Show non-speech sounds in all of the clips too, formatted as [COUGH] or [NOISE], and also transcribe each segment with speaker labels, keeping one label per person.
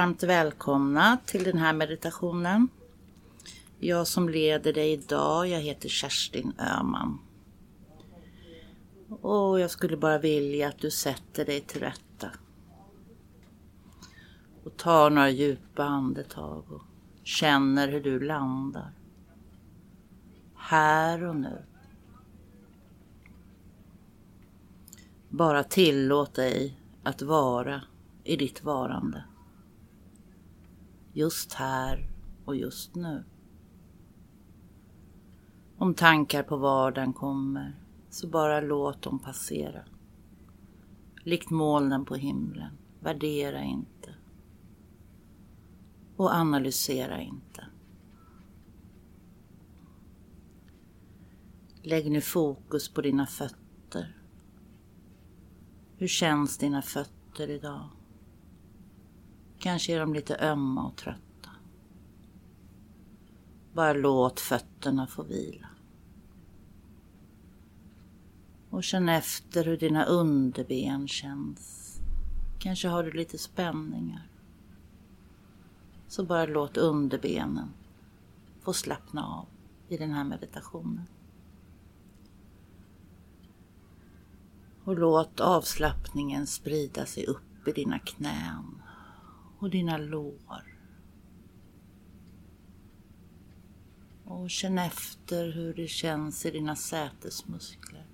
Speaker 1: varmt välkomna till den här meditationen. Jag som leder dig idag, jag heter Kerstin Öhman. Och jag skulle bara vilja att du sätter dig till rätta. Och tar några djupa andetag och känner hur du landar. Här och nu. Bara tillåt dig att vara i ditt varande. Just här och just nu. Om tankar på vardagen kommer, så bara låt dem passera. Likt molnen på himlen, värdera inte. Och analysera inte. Lägg nu fokus på dina fötter. Hur känns dina fötter idag? Kanske är de lite ömma och trötta. Bara låt fötterna få vila. Och känn efter hur dina underben känns. Kanske har du lite spänningar. Så bara låt underbenen få slappna av i den här meditationen. Och låt avslappningen sprida sig upp i dina knän och dina lår. Och känn efter hur det känns i dina sätesmuskler.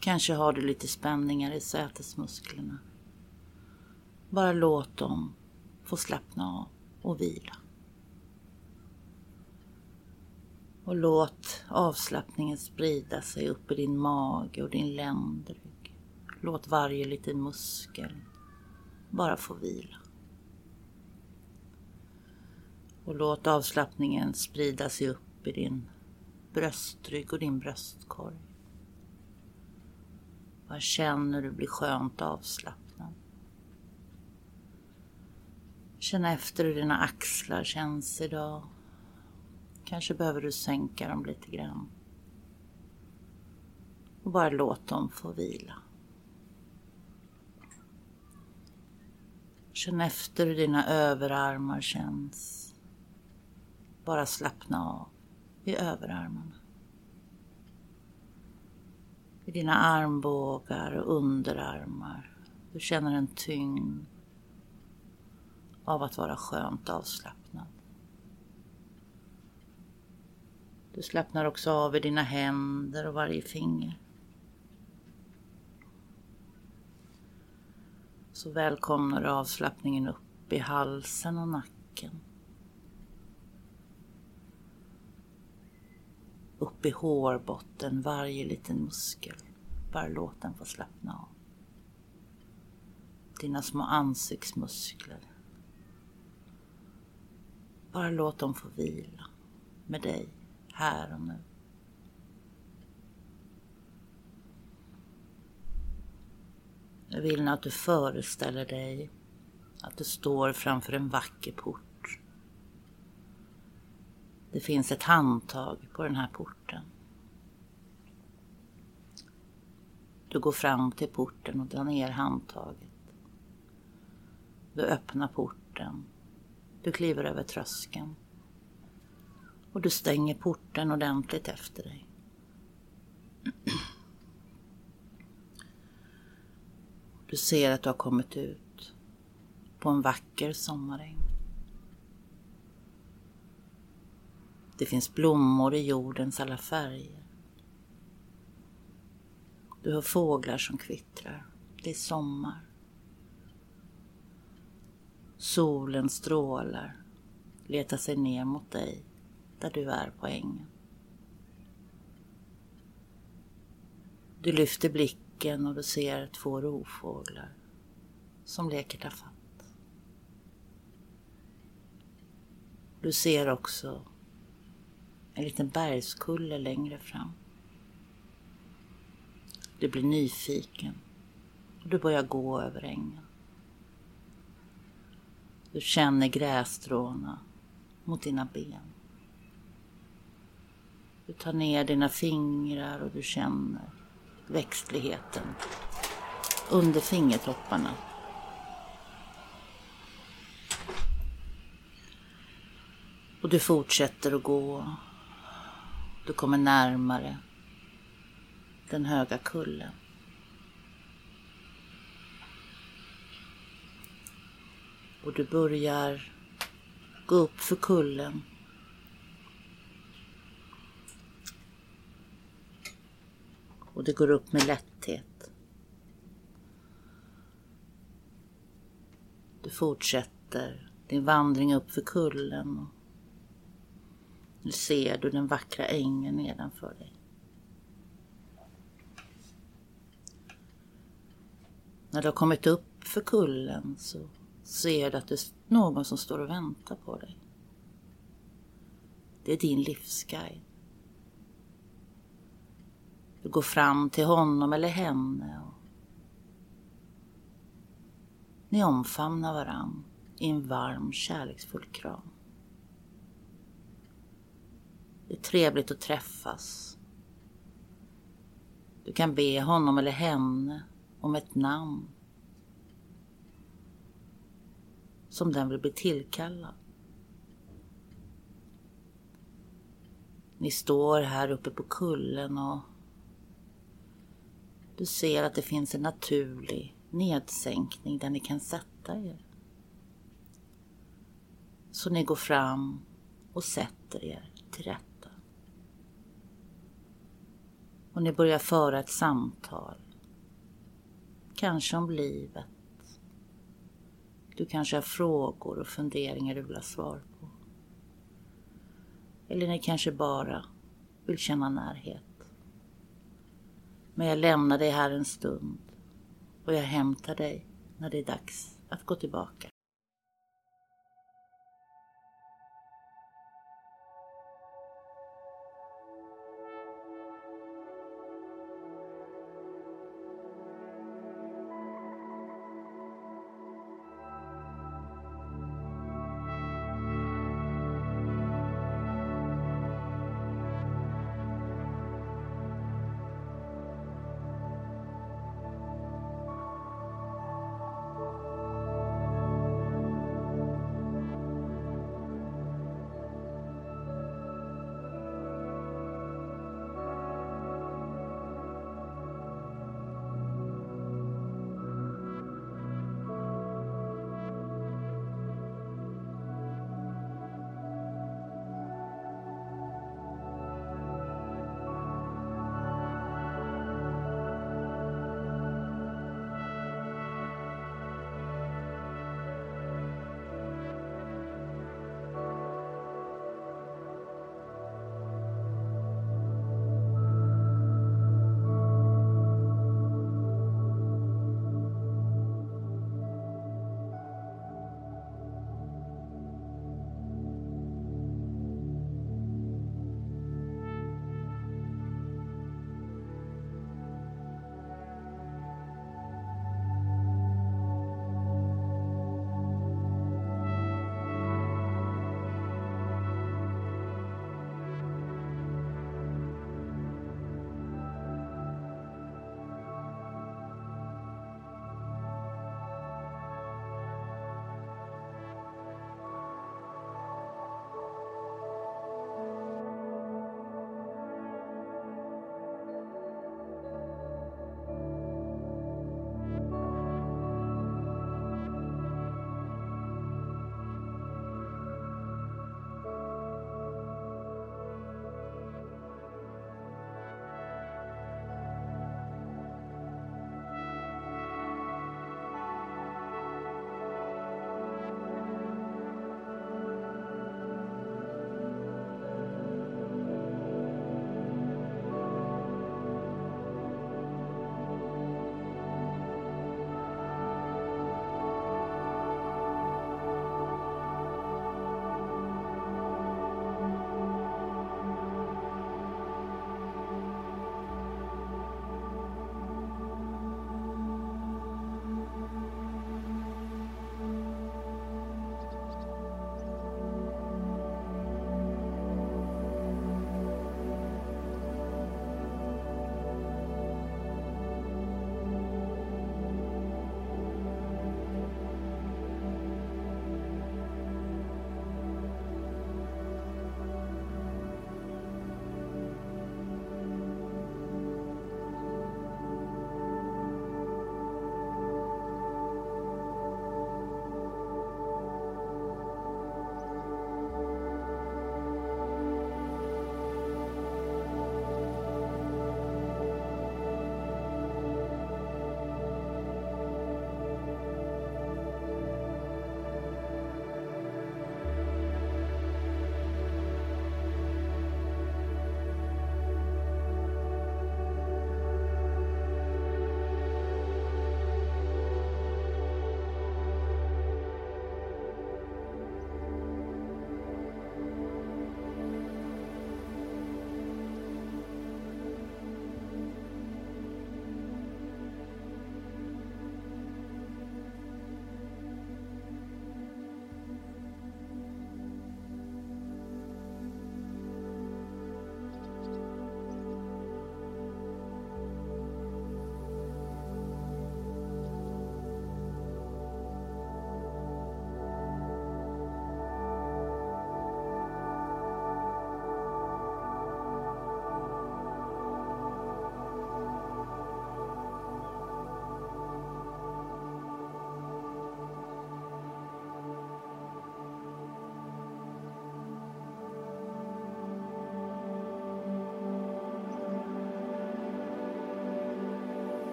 Speaker 1: Kanske har du lite spänningar i sätesmusklerna. Bara låt dem få slappna av och vila. Och låt avslappningen sprida sig upp i din mage och din ländrygg. Låt varje liten muskel bara få vila. Och låt avslappningen sprida sig upp i din bröstrygg och din bröstkorg. Bara känn hur du blir skönt avslappnad. Känn efter hur dina axlar känns idag. Kanske behöver du sänka dem lite grann. Och bara låt dem få vila. Känn efter hur dina överarmar känns. Bara slappna av i överarmarna. I dina armbågar och underarmar. Du känner en tyngd av att vara skönt avslappnad. Du slappnar också av i dina händer och varje finger. Så välkomnar du avslappningen upp i halsen och nacken. Upp i hårbotten, varje liten muskel. Bara låt den få slappna av. Dina små ansiktsmuskler. Bara låt dem få vila med dig här och nu. Jag vill att du föreställer dig att du står framför en vacker port. Det finns ett handtag på den här porten. Du går fram till porten och drar ner handtaget. Du öppnar porten. Du kliver över tröskeln. Och du stänger porten ordentligt efter dig. [CLEARS THROAT] Du ser att du har kommit ut på en vacker sommaräng. Det finns blommor i jordens alla färger. Du hör fåglar som kvittrar. Det är sommar. Solen strålar, letar sig ner mot dig där du är på ängen. Du lyfter blicken och du ser två rovfåglar som leker tafatt. Du ser också en liten bergskulle längre fram. Du blir nyfiken och du börjar gå över ängen. Du känner grässtråna mot dina ben. Du tar ner dina fingrar och du känner växtligheten under fingertopparna. Och du fortsätter att gå. Du kommer närmare den höga kullen. Och du börjar gå upp för kullen Och det går upp med lätthet. Du fortsätter din vandring upp för kullen. Och nu ser du den vackra ängen nedanför dig. När du har kommit upp för kullen så ser du att det är någon som står och väntar på dig. Det är din livsguide. Du går fram till honom eller henne och ni omfamnar varann i en varm kärleksfull kram. Det är trevligt att träffas. Du kan be honom eller henne om ett namn som den vill bli tillkallad. Ni står här uppe på kullen och du ser att det finns en naturlig nedsänkning där ni kan sätta er. Så ni går fram och sätter er till rätta. Och ni börjar föra ett samtal. Kanske om livet du kanske har frågor och funderingar du vill ha svar på. Eller ni kanske bara vill känna närhet. Men jag lämnar dig här en stund och jag hämtar dig när det är dags att gå tillbaka.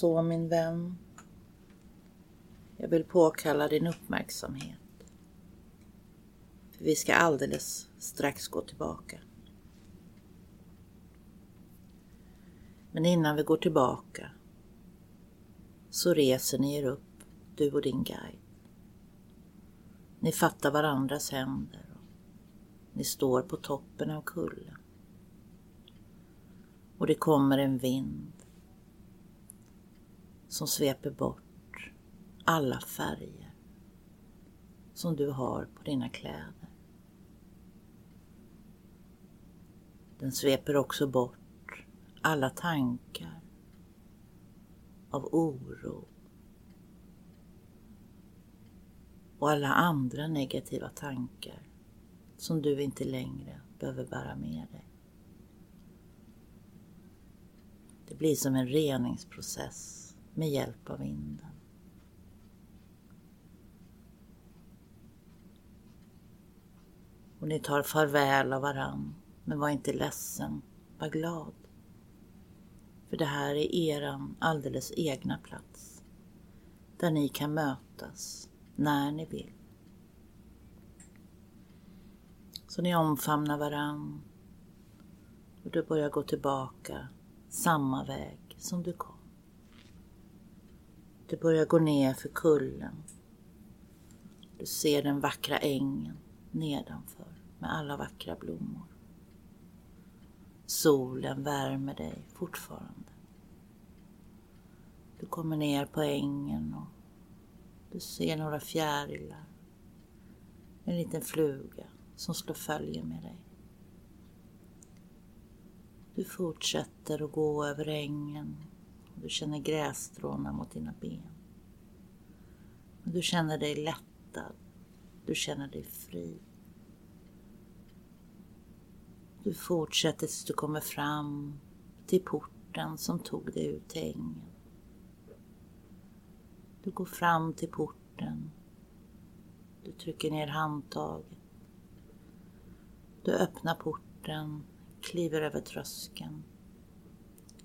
Speaker 1: Så min vän, jag vill påkalla din uppmärksamhet. För vi ska alldeles strax gå tillbaka. Men innan vi går tillbaka så reser ni er upp, du och din guide. Ni fattar varandras händer och ni står på toppen av kullen. Och det kommer en vind som sveper bort alla färger som du har på dina kläder. Den sveper också bort alla tankar av oro och alla andra negativa tankar som du inte längre behöver bära med dig. Det blir som en reningsprocess med hjälp av vinden. Och ni tar farväl av varann, men var inte ledsen, var glad. För det här är eran alldeles egna plats. Där ni kan mötas när ni vill. Så ni omfamnar varann och du börjar gå tillbaka samma väg som du kom. Du börjar gå ner för kullen. Du ser den vackra ängen nedanför med alla vackra blommor. Solen värmer dig fortfarande. Du kommer ner på ängen och du ser några fjärilar. En liten fluga som slår följe med dig. Du fortsätter att gå över ängen du känner grässtråna mot dina ben. Du känner dig lättad. Du känner dig fri. Du fortsätter tills du kommer fram till porten som tog dig ut till ängen. Du går fram till porten. Du trycker ner handtaget. Du öppnar porten, kliver över tröskeln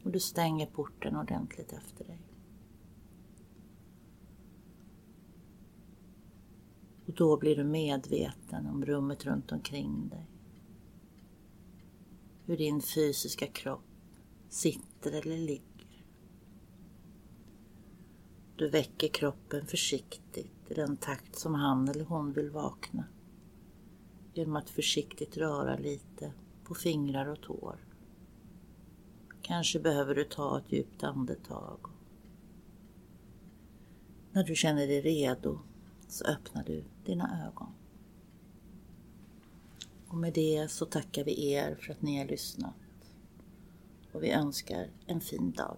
Speaker 1: och du stänger porten ordentligt efter dig. Och då blir du medveten om rummet runt omkring dig. Hur din fysiska kropp sitter eller ligger. Du väcker kroppen försiktigt i den takt som han eller hon vill vakna. Genom att försiktigt röra lite på fingrar och tår. Kanske behöver du ta ett djupt andetag. När du känner dig redo så öppnar du dina ögon. Och med det så tackar vi er för att ni har lyssnat. Och vi önskar en fin dag.